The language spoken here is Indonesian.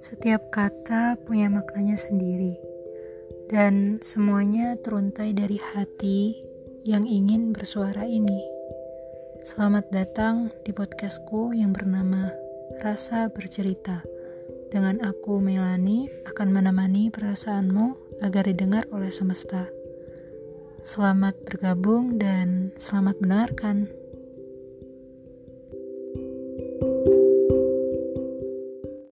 Setiap kata punya maknanya sendiri, dan semuanya teruntai dari hati yang ingin bersuara ini. Selamat datang di podcastku yang bernama Rasa Bercerita. Dengan aku, Melani, akan menemani perasaanmu agar didengar oleh semesta. Selamat bergabung dan selamat mendengarkan.